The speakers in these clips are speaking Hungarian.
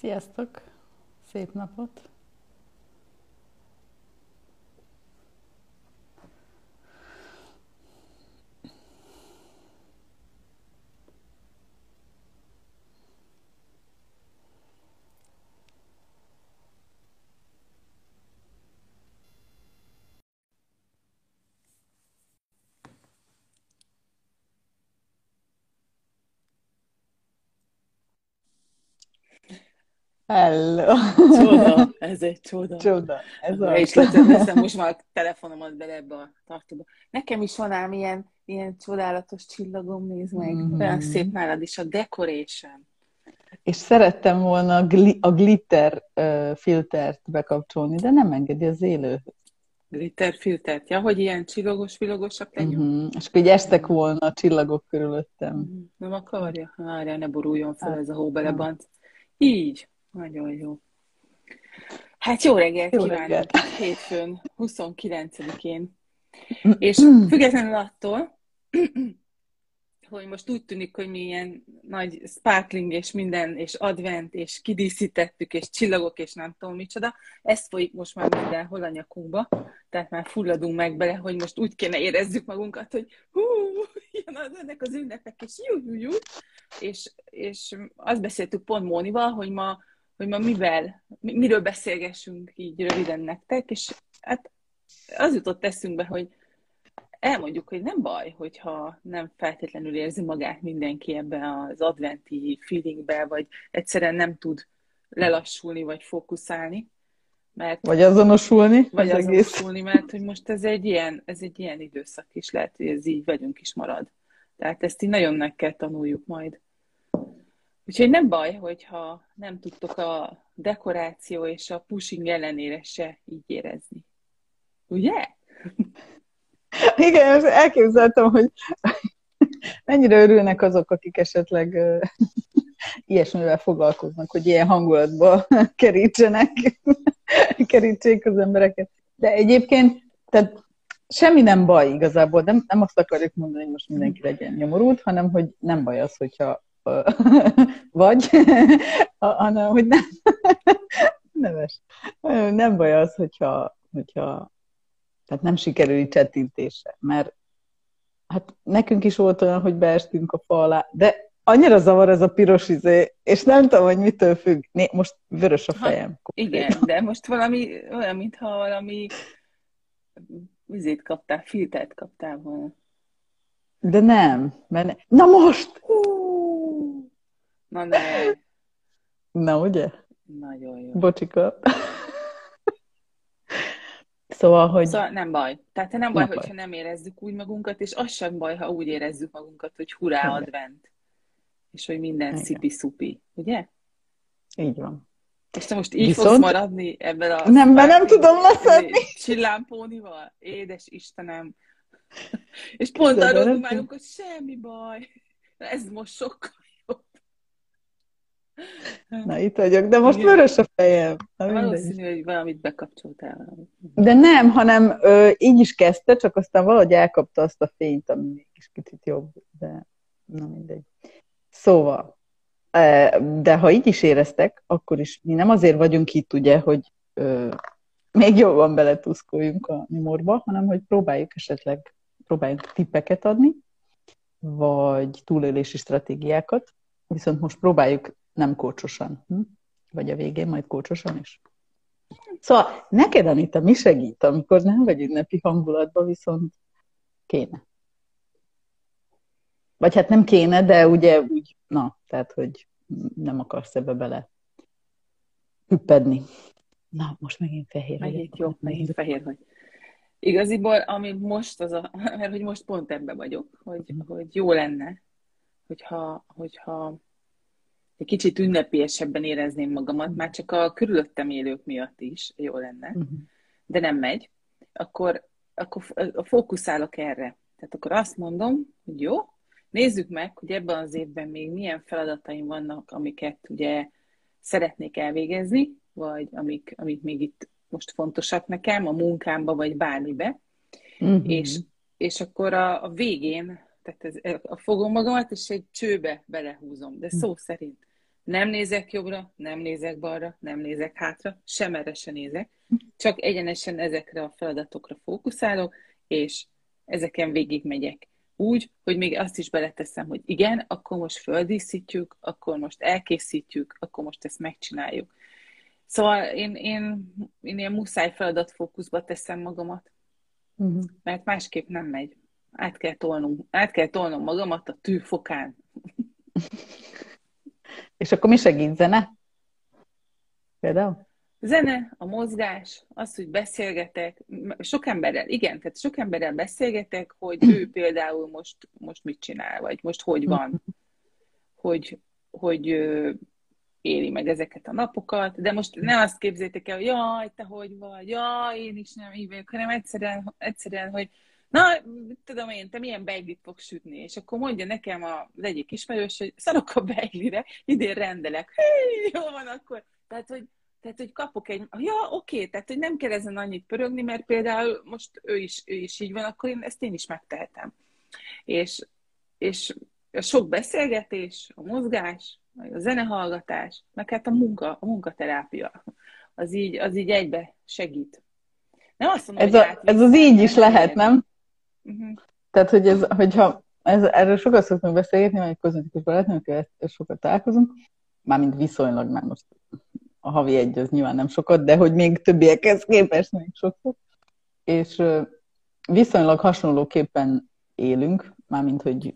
Sziasztok! Szép napot! Hello! Csoda, ez egy csoda. Csoda, ez az. is lettem most már a telefonomat bele ebbe a tartóba. Nekem is van ám ilyen, ilyen csodálatos csillagom, nézd meg. Mhm. Olyan szép nálad is a decoration. És szerettem volna a, gli- a glitter uh, filtert bekapcsolni, de nem engedi az élő. Glitter filtert. Ja, hogy ilyen csillogos, villagosak legyen. Uh-huh. És akkor így estek volna a csillagok körülöttem. Mhm. Nem akarja? Várjál, ne boruljon fel Hát, ez a hóbelebanc. Így. Nagyon jó. Hát jó reggelt Jó kívánok reggelt. hétfőn, 29-én. És függetlenül attól, hogy most úgy tűnik, hogy mi ilyen nagy sparkling és minden, és advent, és kidíszítettük, és csillagok, és nem tudom micsoda, ez folyik most már mindenhol a nyakunkba, tehát már fulladunk meg bele, hogy most úgy kéne érezzük magunkat, hogy hú, jön az ennek az ünnepek, és jú, jú, jú. És, és azt beszéltük pont Mónival, hogy ma, hogy ma mivel, mi- miről beszélgessünk így röviden nektek, és hát az jutott eszünkbe, hogy elmondjuk, hogy nem baj, hogyha nem feltétlenül érzi magát mindenki ebbe az adventi feelingbe, vagy egyszerűen nem tud lelassulni, vagy fókuszálni, mert Vagy azonosulni vagy az egész. azonosulni, mert hogy most ez egy ilyen, ez egy ilyen időszak is lehet, hogy ez így velünk is marad. Tehát ezt így nagyon meg kell tanuljuk majd. Úgyhogy nem baj, hogyha nem tudtok a dekoráció és a pushing ellenére se így érezni. Ugye? Igen, elképzeltem, hogy mennyire örülnek azok, akik esetleg ilyesmivel foglalkoznak, hogy ilyen hangulatba kerítsenek, kerítsék az embereket. De egyébként, tehát semmi nem baj igazából, nem, nem azt akarjuk mondani, hogy most mindenki legyen nyomorult, hanem hogy nem baj az, hogyha vagy, hanem hogy nem, neves. Nem baj az, hogyha, hogyha tehát nem sikerül így csettintése, mert hát nekünk is volt olyan, hogy beestünk a fa alá, de annyira zavar ez a piros izé, és nem tudom, hogy mitől függ. Né, most vörös a fejem. Igen, de most valami olyan, mintha valami vizét kaptál, filtert kaptál volna. De nem, mert ne... Na most! Hú! Na ne, Na ugye? nagyon jó. Bocsika. Szóval, hogy Szóval nem baj. Tehát nem baj, Nem hogyha nem érezzük úgy magunkat, és az sem baj, ha úgy érezzük magunkat, hogy hurrá Igen. advent. És hogy minden szipi-szupi. Ugye? így van. És te most így Viszont- fogsz maradni ebben a... Nem, mert nem tudom leszedni. Csillámpónival? Édes Istenem. És pont arról dumálunk, hogy semmi baj. Ez most sokkal. Na, itt vagyok, de most Igen. vörös a fejem. Na. Valószínű, hogy valamit bekapcsoltál. De nem, hanem ö, így is kezdte, csak aztán valahogy elkapta azt a fényt, ami mégis kicsit jobb, de na mindegy. Szóval, ö, de ha így is éreztek, akkor is mi nem azért vagyunk itt, ugye, hogy ö, még jobban beletuszkoljunk a nyomorba, hanem hogy próbáljuk esetleg, próbáljunk tippeket adni, vagy túlélési stratégiákat, viszont most próbáljuk nem kócsosan, hm? vagy a végén majd kócsosan is. Szóval neked, Anita, mi segít, amikor nem vagy ünnepi hangulatban, viszont kéne? Vagy hát nem kéne, de ugye úgy, na, tehát, hogy nem akarsz ebbe bele hüppedni. Na, most megint fehér. Megint vagyok. jó, megint fehér vagy. Igaziból, ami most az a, mert hogy most pont ebbe vagyok, hogy, hogy jó lenne, hogyha, hogyha egy kicsit ünnepélyesebben érezném magamat, már csak a körülöttem élők miatt is jó lenne, Mhm. de nem megy, akkor, akkor fókuszálok erre. Tehát akkor azt mondom, hogy jó, nézzük meg, hogy ebben az évben még milyen feladataim vannak, amiket ugye szeretnék elvégezni, vagy amik, amik még itt most fontosak nekem, a munkámba, vagy bármibe, Mhm. és, és akkor a, a végén, tehát ez, a fogom magamat, és egy csőbe belehúzom, de szó szerint. Nem nézek jobbra, nem nézek balra, nem nézek hátra, sem erre se nézek. Csak egyenesen ezekre a feladatokra fókuszálok, és ezeken végigmegyek. Úgy, hogy még azt is beleteszem, hogy igen, akkor most földíszítjük, akkor most elkészítjük, akkor most ezt megcsináljuk. Szóval én, én, én ilyen muszáj feladatfókuszba teszem magamat, uh-huh. mert másképp nem megy. Át kell tolnom, át kell tolnom magamat a tűfokán. És akkor mi segít zene? Például? Zene, a mozgás, az, hogy beszélgetek, sok emberrel, igen, tehát sok emberrel beszélgetek, hogy ő például most, most mit csinál, vagy most hogy van, hogy, hogy éli meg ezeket a napokat, de most ne azt képzétek el, hogy jaj, te hogy vagy, jaj, én is nem így vagyok, hanem egyszerűen, egyszerűen hogy na, tudom én, te milyen beiglit fogsz sütni, és akkor mondja nekem az egyik ismerős, hogy szarok a beiglire, idén rendelek. Hé, jó van akkor. Tehát, hogy, tehát, hogy kapok egy, ja, oké, tehát, hogy nem kell ezen annyit pörögni, mert például most ő is, ő is így van, akkor én ezt én is megtehetem. És, és a sok beszélgetés, a mozgás, a zenehallgatás, meg hát a munka, a munkaterápia, az így, az így egybe segít. Nem azt mondom, ez, a, ez az így is lehet, nem? Uh-huh. Tehát, hogy ez, hogyha ez, erről sokat szoktunk beszélgetni, mert egy kozmetikus barátnőkkel sokat találkozunk, mármint viszonylag, már most a havi egy az nyilván nem sokat, de hogy még többiekhez képest még sokat. És viszonylag hasonlóképpen élünk, mármint, hogy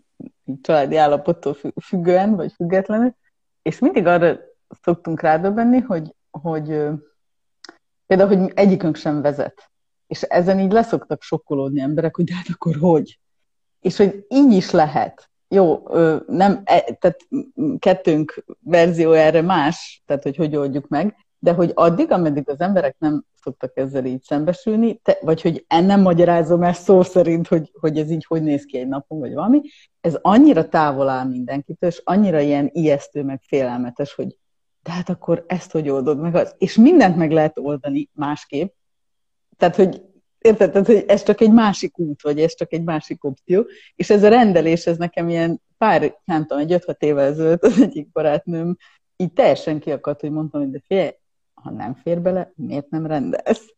családi állapottól függően, vagy függetlenül, és mindig arra szoktunk rádöbbenni, hogy, hogy például, hogy egyikünk sem vezet. És ezen így leszoktak sokkolódni emberek, hogy hát akkor hogy? És hogy így is lehet. Jó, nem, e, tehát kettőnk verzió erre más, tehát hogy hogy oldjuk meg, de hogy addig, ameddig az emberek nem szoktak ezzel így szembesülni, te, vagy hogy ennem magyarázom ezt szó szerint, hogy, hogy ez így hogy néz ki egy napon, vagy valami, ez annyira távol áll mindenkitől, és annyira ilyen ijesztő, meg félelmetes, hogy de hát akkor ezt hogy oldod meg, az, és mindent meg lehet oldani másképp, tehát, hogy érted, tehát, hogy ez csak egy másik út, vagy ez csak egy másik opció, és ez a rendelés, ez nekem ilyen pár, nem tudom, egy 5-6 évvel ezelőtt az egyik barátnőm így teljesen kiakadt, hogy mondtam, hogy de fél, ha nem fér bele, miért nem rendelsz?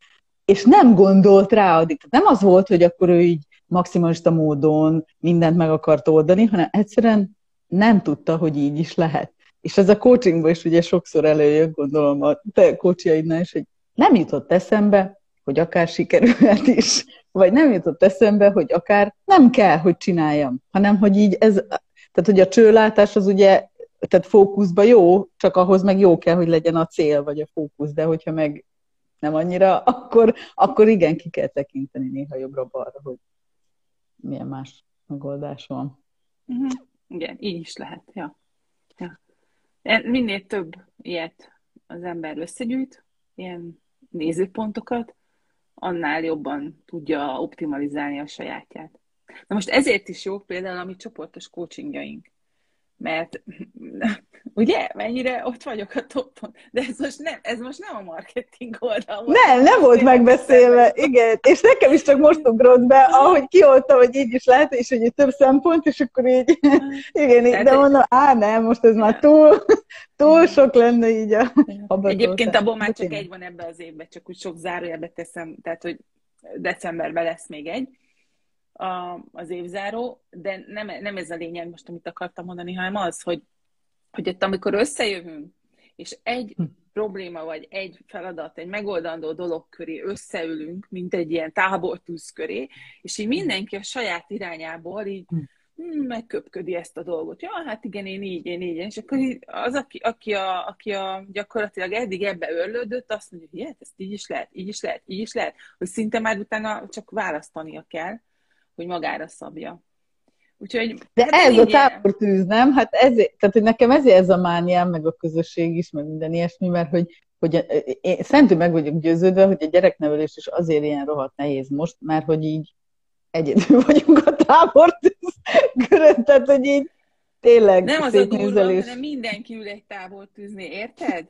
És nem gondolt rá addig. Nem az volt, hogy akkor ő így maximalista módon mindent meg akart oldani, hanem egyszerűen nem tudta, hogy így is lehet. És ez a coachingban is ugye sokszor előjön, gondolom a te coachjaidnál is, hogy nem jutott eszembe, hogy akár sikerülhet is, vagy nem jutott eszembe, hogy akár nem kell, hogy csináljam, hanem hogy így ez, tehát hogy a csőlátás az ugye, tehát fókuszba jó, csak ahhoz meg jó kell, hogy legyen a cél, vagy a fókusz, de hogyha meg nem annyira, akkor, akkor igen, ki kell tekinteni néha jobbra-balra, hogy milyen más megoldás van. Uh-huh. Igen, így is lehet, ja. ja. Minél több ilyet az ember összegyűjt, ilyen nézőpontokat, annál jobban tudja optimalizálni a sajátját. Na most ezért is jó például a mi csoportos coachingjaink mert ugye, mennyire ott vagyok a toppon, de ez most nem, ez most nem a marketing oldal. Nem, nem volt megbeszélve, igen, és nekem is csak most ugrott be, ahogy kiolta, hogy így is lehet, és hogy több szempont, és akkor így, igen, így, de mondom, á, nem, most ez már túl, túl sok lenne így a, a Egyébként abból már csak egy van ebbe az évben, csak úgy sok zárójelbe teszem, tehát, hogy decemberben lesz még egy, a, az évzáró, de nem, nem ez a lényeg most, amit akartam mondani, hanem az, hogy, hogy ott amikor összejövünk, és egy hm. probléma, vagy egy feladat, egy megoldandó dolog köré összeülünk, mint egy ilyen tábortűz köré, és így mindenki a saját irányából így hm. hm megköpködi ezt a dolgot. Ja, hát igen, én így, én így. És akkor az, aki, aki, a, aki a gyakorlatilag eddig ebbe örlődött, azt mondja, hogy hát ezt így is lehet, így is lehet, így is lehet, hogy szinte már utána csak választania kell hogy magára szabja. Úgyhogy, De hát ez a tábortűz, nem? Hát ezért, tehát hogy nekem ezért ez a mániám, meg a közösség is, meg minden ilyesmi, mert hogy, hogy én szentül meg vagyok győződve, hogy a gyereknevelés is azért ilyen rohadt nehéz most, mert hogy így egyedül vagyunk a tábortűz körött, tehát hogy így tényleg Nem az a durva, hanem mindenki ül egy tábortűzni, érted?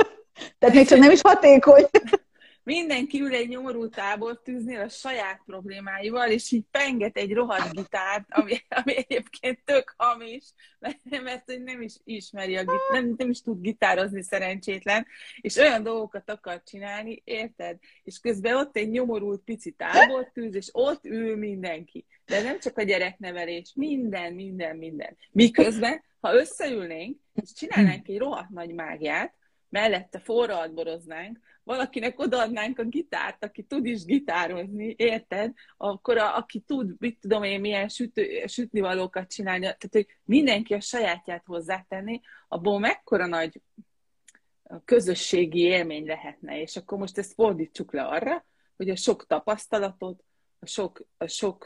tehát még csak nem is hatékony. mindenki ül egy nyomorú tábortűznél a saját problémáival, és így penget egy rohadt gitárt, ami, ami egyébként tök hamis, mert, mert hogy nem is ismeri a gitárt, nem, nem is tud gitározni szerencsétlen, és olyan dolgokat akar csinálni, érted? És közben ott egy nyomorult pici tábortűz, és ott ül mindenki. De nem csak a gyereknevelés, minden, minden, minden. Miközben, ha összeülnénk, és csinálnánk egy rohadt nagy mágiát, mellette forralt boroznánk, valakinek odaadnánk a gitárt, aki tud is gitározni, érted? Akkor a, aki tud, mit tudom én, milyen sütő, sütnivalókat csinálni, tehát hogy mindenki a sajátját hozzátenni, abból mekkora nagy közösségi élmény lehetne, és akkor most ezt fordítsuk le arra, hogy a sok tapasztalatot, a sok, a sok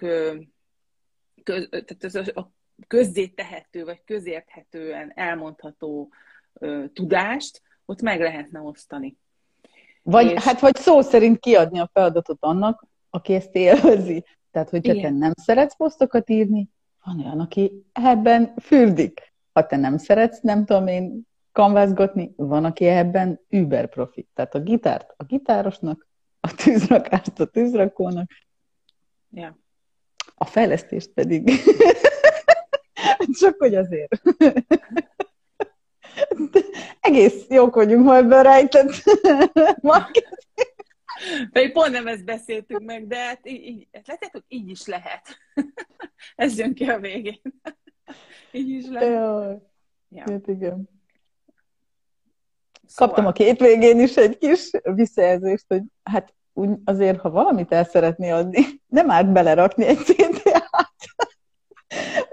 köz, tehát az a közzé tehető, vagy közérthetően elmondható tudást, ott meg lehetne osztani. Vagy, és... hát, vagy szó szerint kiadni a feladatot annak, aki ezt élvezi. Tehát, hogyha Igen. te nem szeretsz posztokat írni, van olyan, aki ebben fürdik. Ha te nem szeretsz, nem tudom én, kanvázgatni, van, aki ebben über profit. Tehát a gitárt a gitárosnak, a tűzrakást a tűzrakónak, ja. a fejlesztést pedig. Csak hogy azért. Egész jók vagyunk ma ebben rejtett Pedig pont nem ezt beszéltünk meg, de hát így, így látjátok, így is lehet. Ez jön ki a végén. így is lehet. Jaj. Ja. Hát igen. Szóval... Kaptam a két végén is egy kis visszajelzést, hogy hát úgy azért, ha valamit el szeretné adni, nem árt belerakni egy CTA-t.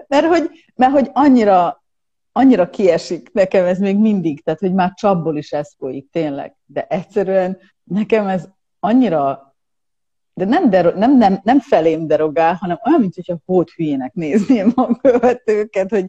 mert, hogy, mert hogy annyira annyira kiesik nekem ez még mindig, tehát hogy már csapból is ez folyik, tényleg. De egyszerűen nekem ez annyira, de nem, dero, nem, nem, nem felém derogál, hanem olyan, mint hogyha hót hülyének nézném a követőket, hogy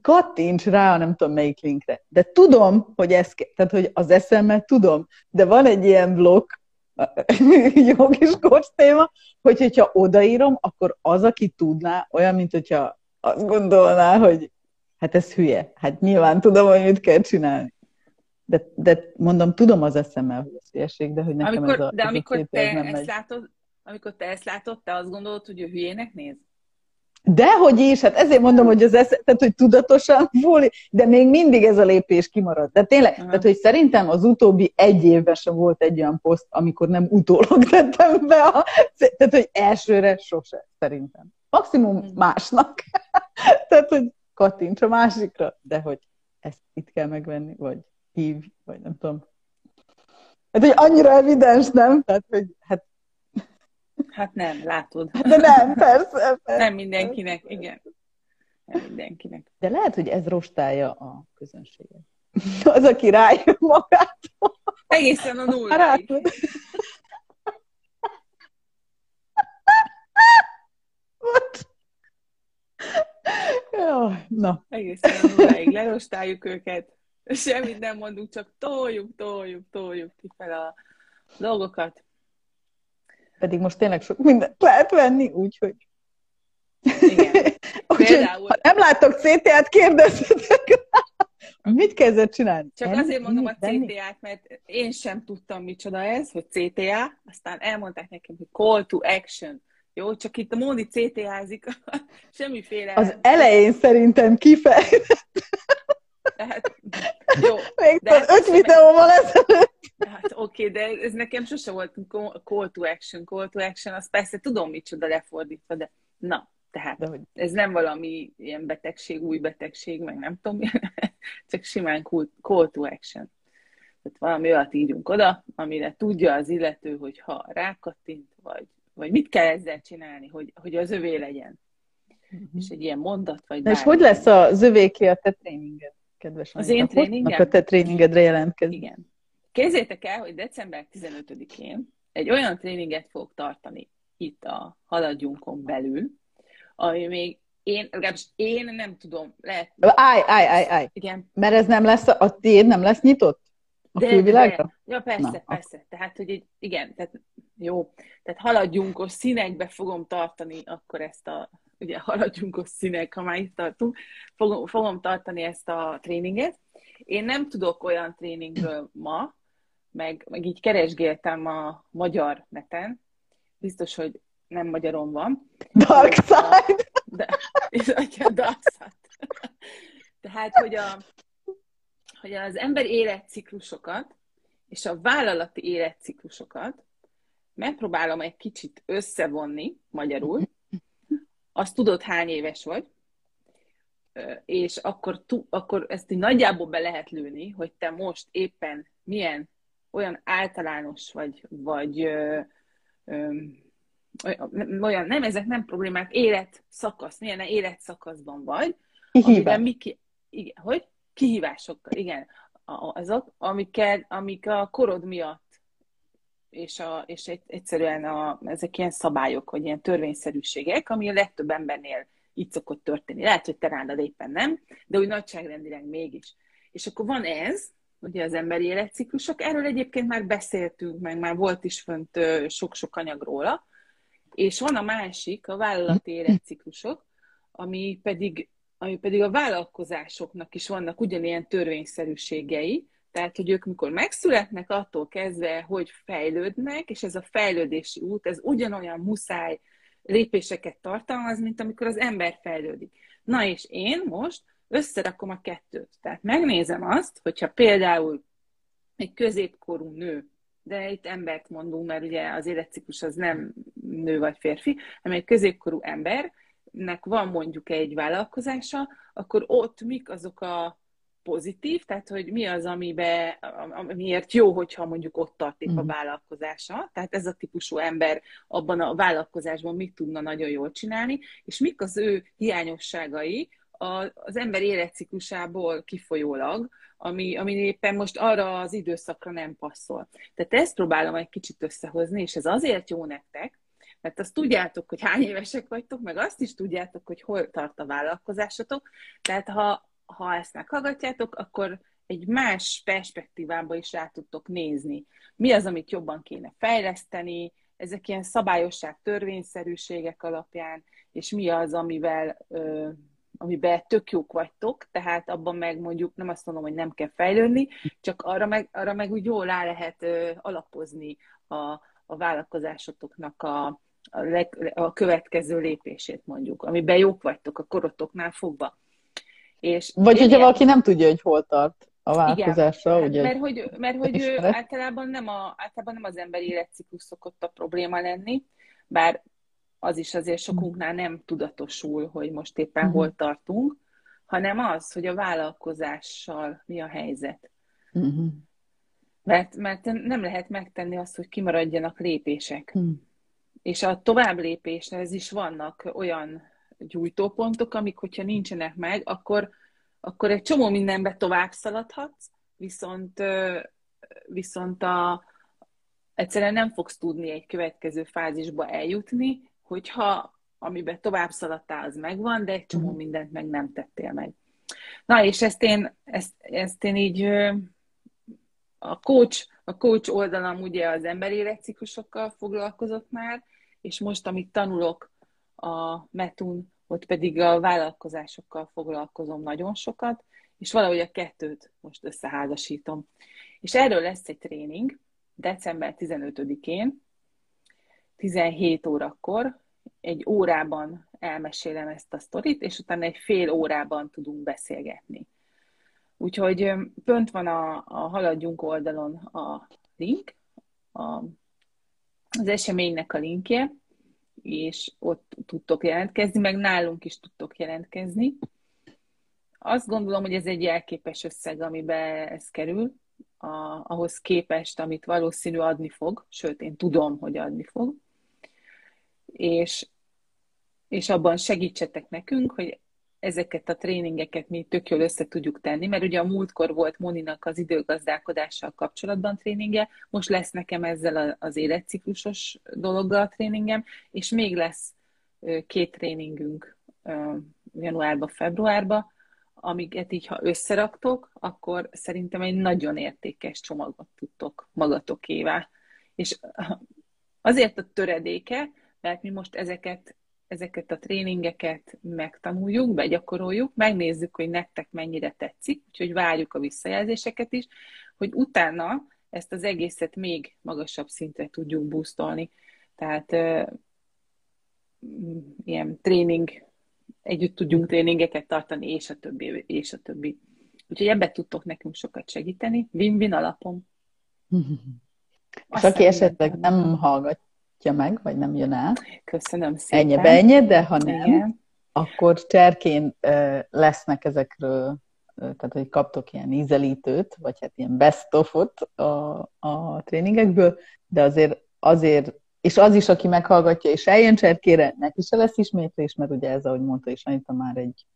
kattints rá, nem tudom melyik linkre. De tudom, hogy ez, tehát hogy az eszemmel tudom, de van egy ilyen blokk, jó kis téma, hogy hogyha odaírom, akkor az, aki tudná, olyan, mint hogyha azt gondolná, hogy Hát ez hülye. Hát nyilván tudom, hogy mit kell csinálni. De, de mondom, tudom az eszemmel, hogy ez hülyeség, de hogy nekem amikor, ez a De ez amikor, a te ezt megy. látod, amikor te ezt látod, te azt gondolod, hogy ő hülyének néz? Dehogy is, hát ezért mondom, hogy az esze, tehát, hogy tudatosan fúli, de még mindig ez a lépés kimarad. De tényleg, uh-huh. tehát, hogy szerintem az utóbbi egy évben sem volt egy olyan poszt, amikor nem utólag tettem be a, tehát, hogy elsőre sose, szerintem. Maximum uh-huh. másnak. tehát, hogy kattints a másikra, de hogy ezt itt kell megvenni, vagy hív, vagy nem tudom. Hát, hogy annyira evidens, nem? Tehát, hogy hát... Hát nem, látod. De nem, persze. persze. Nem mindenkinek, igen. Nem mindenkinek. De lehet, hogy ez rostálja a közönséget. Az, aki rájön magától. Egészen a nulláig. Jaj, na. Egészen nulláig lerostáljuk őket, semmit nem mondunk, csak toljuk, toljuk, toljuk ki fel a dolgokat. Pedig most tényleg sok mindent lehet venni, úgyhogy... Igen. Például... ha nem láttok CTA-t, kérdezzetek Mit kezdett csinálni? Csak Enni? azért mondom a CTA-t, mert én sem tudtam, micsoda ez, hogy CTA, aztán elmondták nekem, hogy call to action. Jó, csak itt a Móni CTA-zik, semmiféle... Az elején szerintem kifejezett. Tehát, jó. Még de öt videóval ezelőtt. Hát oké, okay, de ez nekem sose volt call to action. Call to action, azt persze tudom micsoda lefordítva, de na, tehát de hogy... ez nem valami ilyen betegség, új betegség, meg nem tudom, csak simán call to action. Tehát valami olyat írjunk oda, amire tudja az illető, hogy ha rákattint, vagy vagy mit kell ezzel csinálni, hogy, hogy az övé legyen. Uh-huh. És egy ilyen mondat, vagy Na és hogy lesz az övéké a te tréninged, kedves Az én tréningem? A te tréningedre jelentkezni. Igen. Kézzétek el, hogy december 15-én egy olyan tréninget fogok tartani itt a Haladjunkon belül, ami még én, legalábbis én nem tudom, lehet... Állj, állj, állj, állj. Igen. Mert ez nem lesz, a tiéd nem lesz nyitott? A de, külvilágra? De, ja, persze, Na, persze. Tehát, hogy igen, tehát jó. Tehát haladjunkos színekbe fogom tartani akkor ezt a, ugye haladjunkos színek, ha már itt tartunk, fogom, fogom tartani ezt a tréninget. Én nem tudok olyan tréningről ma, meg, meg így keresgéltem a magyar neten, biztos, hogy nem magyaron van. Dark side! De, a dark side. Tehát, hogy, a, hogy az ember életciklusokat és a vállalati életciklusokat megpróbálom egy kicsit összevonni magyarul, azt tudod, hány éves vagy, és akkor, akkor ezt így nagyjából be lehet lőni, hogy te most éppen milyen olyan általános vagy, vagy ö, ö, olyan, nem, ezek nem problémák, életszakasz, milyen életszakaszban vagy, amiben mi ki, igen, hogy? Kihívásokkal, igen. Azok, amiket, amik a korod miatt és, a, és egyszerűen a, ezek ilyen szabályok, vagy ilyen törvényszerűségek, ami a legtöbb embernél így szokott történni. Lehet, hogy te rádad éppen nem, de úgy nagyságrendileg mégis. És akkor van ez, ugye az emberi életciklusok, erről egyébként már beszéltünk, meg már volt is fönt sok-sok anyag róla, és van a másik, a vállalati életciklusok, ami pedig, ami pedig a vállalkozásoknak is vannak ugyanilyen törvényszerűségei, tehát, hogy ők mikor megszületnek, attól kezdve, hogy fejlődnek, és ez a fejlődési út, ez ugyanolyan muszáj lépéseket tartalmaz, mint amikor az ember fejlődik. Na és én most összerakom a kettőt. Tehát megnézem azt, hogyha például egy középkorú nő, de itt embert mondunk, mert ugye az életciklus az nem nő vagy férfi, hanem egy középkorú embernek van mondjuk egy vállalkozása, akkor ott mik azok a pozitív, tehát hogy mi az, amibe, amiért jó, hogyha mondjuk ott tart épp a mhm. vállalkozása, tehát ez a típusú ember abban a vállalkozásban mit tudna nagyon jól csinálni, és mik az ő hiányosságai az ember életciklusából kifolyólag, ami, ami éppen most arra az időszakra nem passzol. Tehát ezt próbálom egy kicsit összehozni, és ez azért jó nektek, mert azt tudjátok, hogy hány évesek vagytok, meg azt is tudjátok, hogy hol tart a vállalkozásotok. Tehát ha ha ezt meghallgatjátok, akkor egy más perspektívába is rá tudtok nézni. Mi az, amit jobban kéne fejleszteni, ezek ilyen szabályosság, törvényszerűségek alapján, és mi az, amivel, ö, amiben tök jók vagytok, tehát abban meg mondjuk nem azt mondom, hogy nem kell fejlődni, csak arra meg, arra meg úgy jól rá lehet ö, alapozni a, a vállalkozásotoknak a, a, leg, a következő lépését mondjuk, amiben jók vagytok a korotoknál fogva. És Vagy hogyha valaki nem tudja, hogy hol tart a változása, Igen, ugye? Mert hogy, mert hogy ő általában nem, a, általában nem az emberi életciklus szokott a probléma lenni, bár az is azért sokunknál nem tudatosul, hogy most éppen uh-huh. hol tartunk, hanem az, hogy a vállalkozással mi a helyzet. Uh-huh. Mert, mert nem lehet megtenni azt, hogy kimaradjanak lépések. Uh-huh. És a tovább lépéshez is vannak olyan gyújtópontok, amik, hogyha nincsenek meg, akkor, akkor egy csomó mindenbe tovább szaladhatsz, viszont, viszont a, egyszerűen nem fogsz tudni egy következő fázisba eljutni, hogyha amiben tovább szaladtál, az megvan, de egy csomó mhm. mindent meg nem tettél meg. Na, és ezt én, ezt, ezt én így a coach, a coach oldalam ugye az emberi életciklusokkal foglalkozott már, és most, amit tanulok a Metun, ott pedig a vállalkozásokkal foglalkozom nagyon sokat, és valahogy a kettőt most összeházasítom. És erről lesz egy tréning december 15-én, 17 órakor, egy órában elmesélem ezt a sztorit, és utána egy fél órában tudunk beszélgetni. Úgyhogy pönt van a, a Haladjunk oldalon a link, a, az eseménynek a linkje, és ott tudtok jelentkezni, meg nálunk is tudtok jelentkezni. Azt gondolom, hogy ez egy jelképes összeg, amiben ez kerül, a, ahhoz képest, amit valószínű adni fog, sőt, én tudom, hogy adni fog. És, és abban segítsetek nekünk, hogy ezeket a tréningeket mi tök jól össze tudjuk tenni, mert ugye a múltkor volt Moninak az időgazdálkodással kapcsolatban tréninge, most lesz nekem ezzel az életciklusos dologgal a tréningem, és még lesz két tréningünk januárba, februárba, amiket így, ha összeraktok, akkor szerintem egy nagyon értékes csomagot tudtok magatokévá. És azért a töredéke, mert mi most ezeket ezeket a tréningeket megtanuljuk, begyakoroljuk, megnézzük, hogy nektek mennyire tetszik, úgyhogy várjuk a visszajelzéseket is, hogy utána ezt az egészet még magasabb szintre tudjuk boostolni. Tehát ilyen tréning, együtt tudjunk tréningeket tartani, és a többi, és a többi. Úgyhogy ebbe tudtok nekünk sokat segíteni, win-win alapon. És aki esetleg nem hallgatja meg, vagy nem jön el, Köszönöm szépen. ennyi ennyi, de ha nem, Igen. akkor cserkén lesznek ezekről, tehát hogy kaptok ilyen ízelítőt, vagy hát ilyen best a, a tréningekből, de azért, azért és az is, aki meghallgatja és eljön cserkére, neki se lesz ismétlés, mert ugye ez, ahogy mondta is Anita, már egy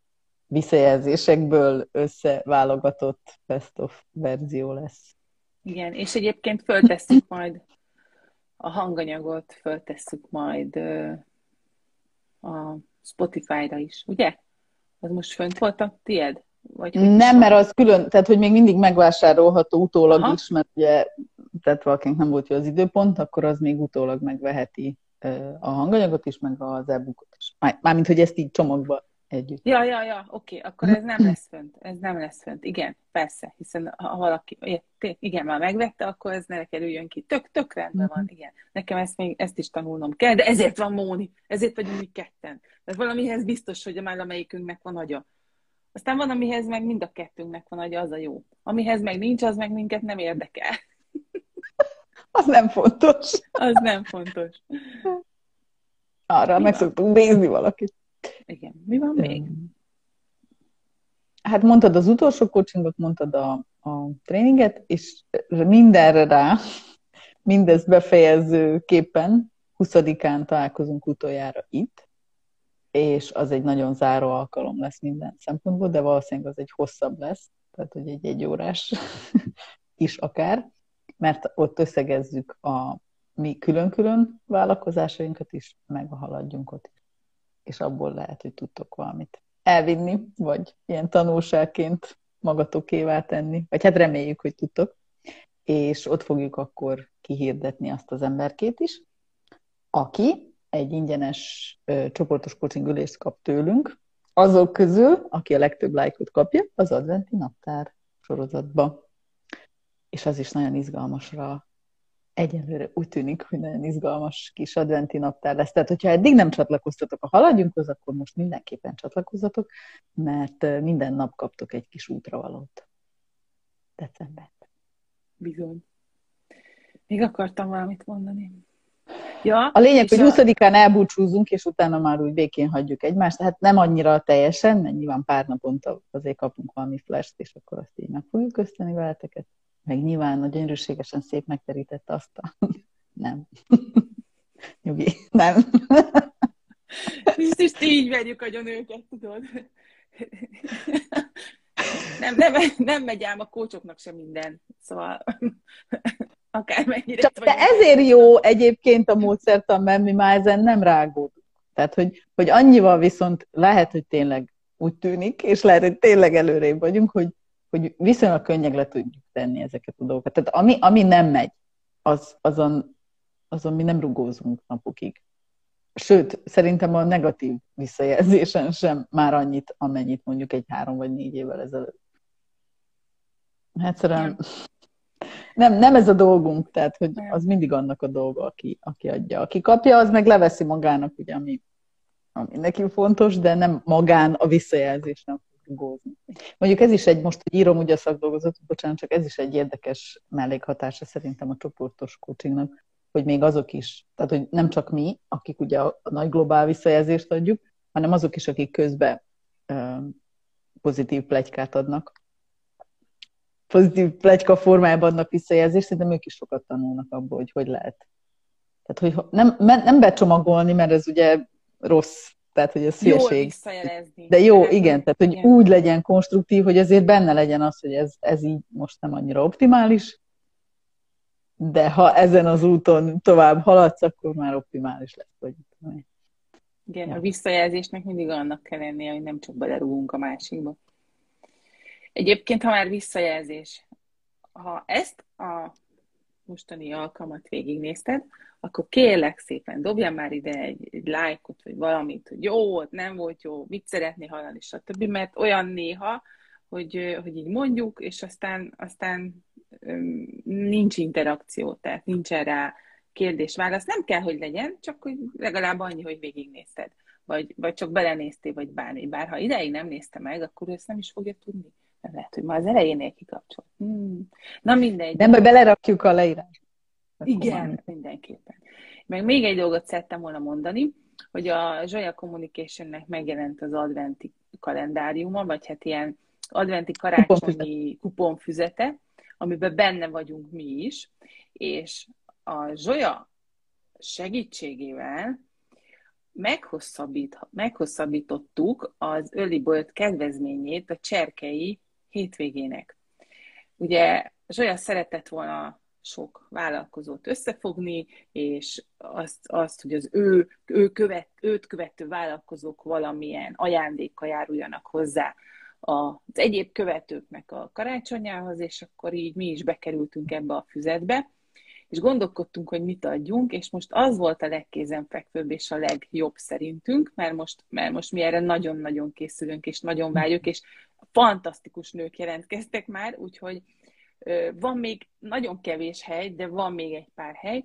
visszajelzésekből összeválogatott best of verzió lesz. Igen, és egyébként föltesszük majd a hanganyagot, föltesszük majd a Spotify-ra is, ugye? Az most fönt volt a tied? Vagy nem, mert az külön, tehát hogy még mindig megvásárolható utólag Aha. is, mert ugye, tehát valakinek nem volt jó az időpont, akkor az még utólag megveheti a hanganyagot is, meg az e-bookot is. Mármint, hogy ezt így csomagba együtt. Ja, ja, ja, oké, okay. akkor ez nem lesz fönt. Ez nem lesz fönt. Igen, persze, hiszen ha valaki, igen, már megvette, akkor ez ne kerüljön ki. Tök, tök rendben van, mhm. igen. Nekem ezt még, ezt is tanulnom kell, de ezért van Móni, ezért vagyunk mi ketten. Tehát valamihez biztos, hogy már amelyikünknek van agya. Aztán van, amihez meg mind a kettőnknek van agya, az a jó. Amihez meg nincs, az meg minket nem érdekel. Az nem fontos. Az nem fontos. Arra Mi meg van? szoktunk nézni valakit. Igen. Mi van még? Hát mondtad az utolsó coachingot, mondtad a, a tréninget, és mindenre rá, mindezt befejezőképpen 20-án találkozunk utoljára itt, és az egy nagyon záró alkalom lesz minden szempontból, de valószínűleg az egy hosszabb lesz, tehát hogy egy egy órás is akár, mert ott összegezzük a mi külön-külön vállalkozásainkat is, meg a haladjunk ott is. És abból lehet, hogy tudtok valamit elvinni, vagy ilyen tanulságként magatokévá tenni, vagy hát reméljük, hogy tudtok. És ott fogjuk akkor kihirdetni azt az emberkét is, aki egy ingyenes ö, csoportos coaching kap tőlünk, azok közül, aki a legtöbb lájkot kapja, az adventi naptár sorozatba. És az is nagyon izgalmasra egyelőre úgy tűnik, hogy nagyon izgalmas kis adventi naptár lesz. Tehát, hogyha eddig nem csatlakoztatok a haladjunkhoz, akkor most mindenképpen csatlakozzatok, mert minden nap kaptok egy kis útravalót. Decemberben. Bizony. Még akartam valamit mondani. Ja, a lényeg, hogy 20-án elbúcsúzunk, és utána már úgy békén hagyjuk egymást, tehát nem annyira teljesen, mert nyilván pár naponta azért kapunk valami flash és akkor azt így meg fogjuk köszönni veleteket. Meg nyilván a gyönyörűségesen szép megterített asztal. nem. Nyugi, nem. Biztos így verjük a őket, tudod. Nem, nem, nem megy ám a kócsoknak sem minden. Szóval akármennyire. Csak de ezért jó egyébként a módszertan, mert mi már ezen nem rágódunk. Tehát, hogy, hogy annyival viszont lehet, hogy tényleg úgy tűnik, és lehet, hogy tényleg előrébb vagyunk, hogy, hogy viszonylag könnyeg le tudjuk tenni ezeket a dolgokat. Tehát ami, ami nem megy, az, azon, azon mi nem rugózunk napokig. Sőt, szerintem a negatív visszajelzésen sem már annyit, amennyit mondjuk egy három vagy négy évvel ezelőtt. Egyszerűen nem, nem ez a dolgunk, tehát hogy az mindig annak a dolga, aki, aki adja. Aki kapja, az meg leveszi magának, ugye, ami, ami neki fontos, de nem magán a visszajelzés nem rugózni. Mondjuk ez is egy, most hogy írom ugye a szakdolgozatot, bocsánat, csak ez is egy érdekes mellékhatása szerintem a csoportos coachingnak, hogy még azok is, tehát hogy nem csak mi, akik ugye a, nagy globál visszajelzést adjuk, hanem azok is, akik közben uh, pozitív plegykát adnak, pozitív plegyka formájában adnak visszajelzést, szerintem ők is sokat tanulnak abból, hogy hogy lehet. Tehát, hogy nem, nem becsomagolni, mert ez ugye rossz, tehát, hogy ez hülyeség. De jó, igen, tehát, hogy igen. úgy legyen konstruktív, hogy azért benne legyen az, hogy ez, ez így most nem annyira optimális, de ha ezen az úton tovább haladsz, akkor már optimális lesz. Vagy, igen, ja. a visszajelzésnek mindig annak kell lennie, hogy nem csak belerúgunk a másikba. Egyébként, ha már visszajelzés, ha ezt a mostani alkalmat végignézted, akkor kérlek szépen dobjál már ide egy, egy lájkot, vagy valamit, hogy jó volt, nem volt jó, mit szeretné hallani, stb. Mert olyan néha, hogy, hogy így mondjuk, és aztán, aztán nincs interakció, tehát nincs rá kérdés-válasz. Nem kell, hogy legyen, csak hogy legalább annyi, hogy végignézted. Vagy, vagy csak belenéztél, vagy bármi. Bár ha ideig nem nézte meg, akkor ő ezt nem is fogja tudni. Nem lehet, hogy ma az elejénél kikapcsol. Hmm. Na mindegy. Nem, hogy belerakjuk a leírás. Igen, mindenképpen. Meg még egy dolgot szerettem volna mondani, hogy a Zsolya Communicationnek megjelent az adventi kalendáriuma, vagy hát ilyen adventi karácsonyi kuponfüzete, amiben benne vagyunk mi is, és a Zsolya segítségével meghosszabbít, meghosszabbítottuk az Early Bird kedvezményét a cserkei hétvégének. Ugye Zsolya szeretett volna sok vállalkozót összefogni, és azt, azt hogy az ő, ő követ, őt követő vállalkozók valamilyen ajándékkal járuljanak hozzá az egyéb követőknek a karácsonyához, és akkor így mi is bekerültünk ebbe a füzetbe, és gondolkodtunk, hogy mit adjunk, és most az volt a legkézenfekvőbb és a legjobb szerintünk, mert most, mert most mi erre nagyon-nagyon készülünk, és nagyon várjuk, és fantasztikus nők jelentkeztek már, úgyhogy van még nagyon kevés hely, de van még egy pár hely,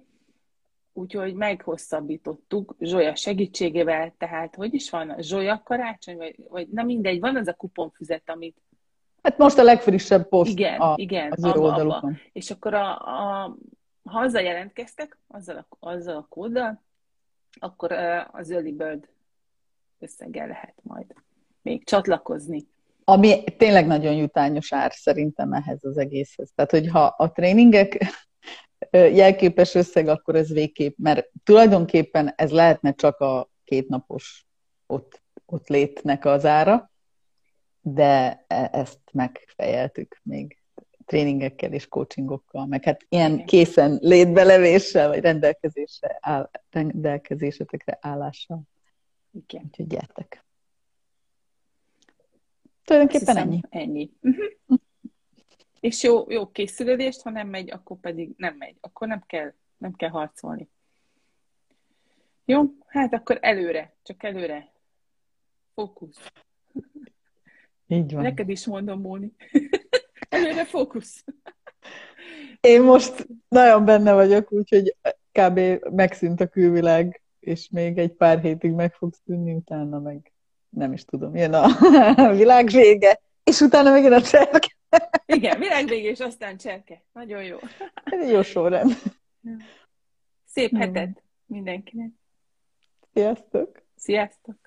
úgyhogy meghosszabbítottuk Zsolya segítségével, tehát hogy is van, Zsolya karácsony, vagy, vagy na mindegy, van az a kuponfüzet, amit Hát most a legfrissebb poszt igen, a, igen, az abba, abba. És akkor a, a, ha azzal jelentkeztek, azzal a, azzal a kóddal, akkor az Early Bird összeggel lehet majd még csatlakozni. Ami tényleg nagyon jutányos ár szerintem ehhez az egészhez. Tehát, hogyha a tréningek jelképes összeg, akkor ez végképp, mert tulajdonképpen ez lehetne csak a kétnapos ott, ott létnek az ára, de e, ezt megfejeltük még tréningekkel és coachingokkal, meg hát ilyen készen létbelevéssel, vagy rendelkezésre áll, rendelkezésetekre állással. Igen. Úgyhogy gyertek. Tulajdonképpen hiszem, ennyi. Ennyi. Uh-huh. És jó, jó készülődést, ha nem megy, akkor pedig nem megy. Akkor nem kell, nem kell harcolni. Jó, hát akkor előre, csak előre. Fókusz. Így van. Neked is mondom, Móni. előre fókusz. Én most nagyon benne vagyok, úgyhogy kb. megszűnt a külvilág, és még egy pár hétig meg fogsz tűnni, utána meg nem is tudom, jön a világ vége, és utána jön a cserke. Igen, világ vége, és aztán cserke. Nagyon jó. Ez jó sorrend. Szép hetet mindenkinek. Sziasztok! Sziasztok!